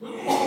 Yeah.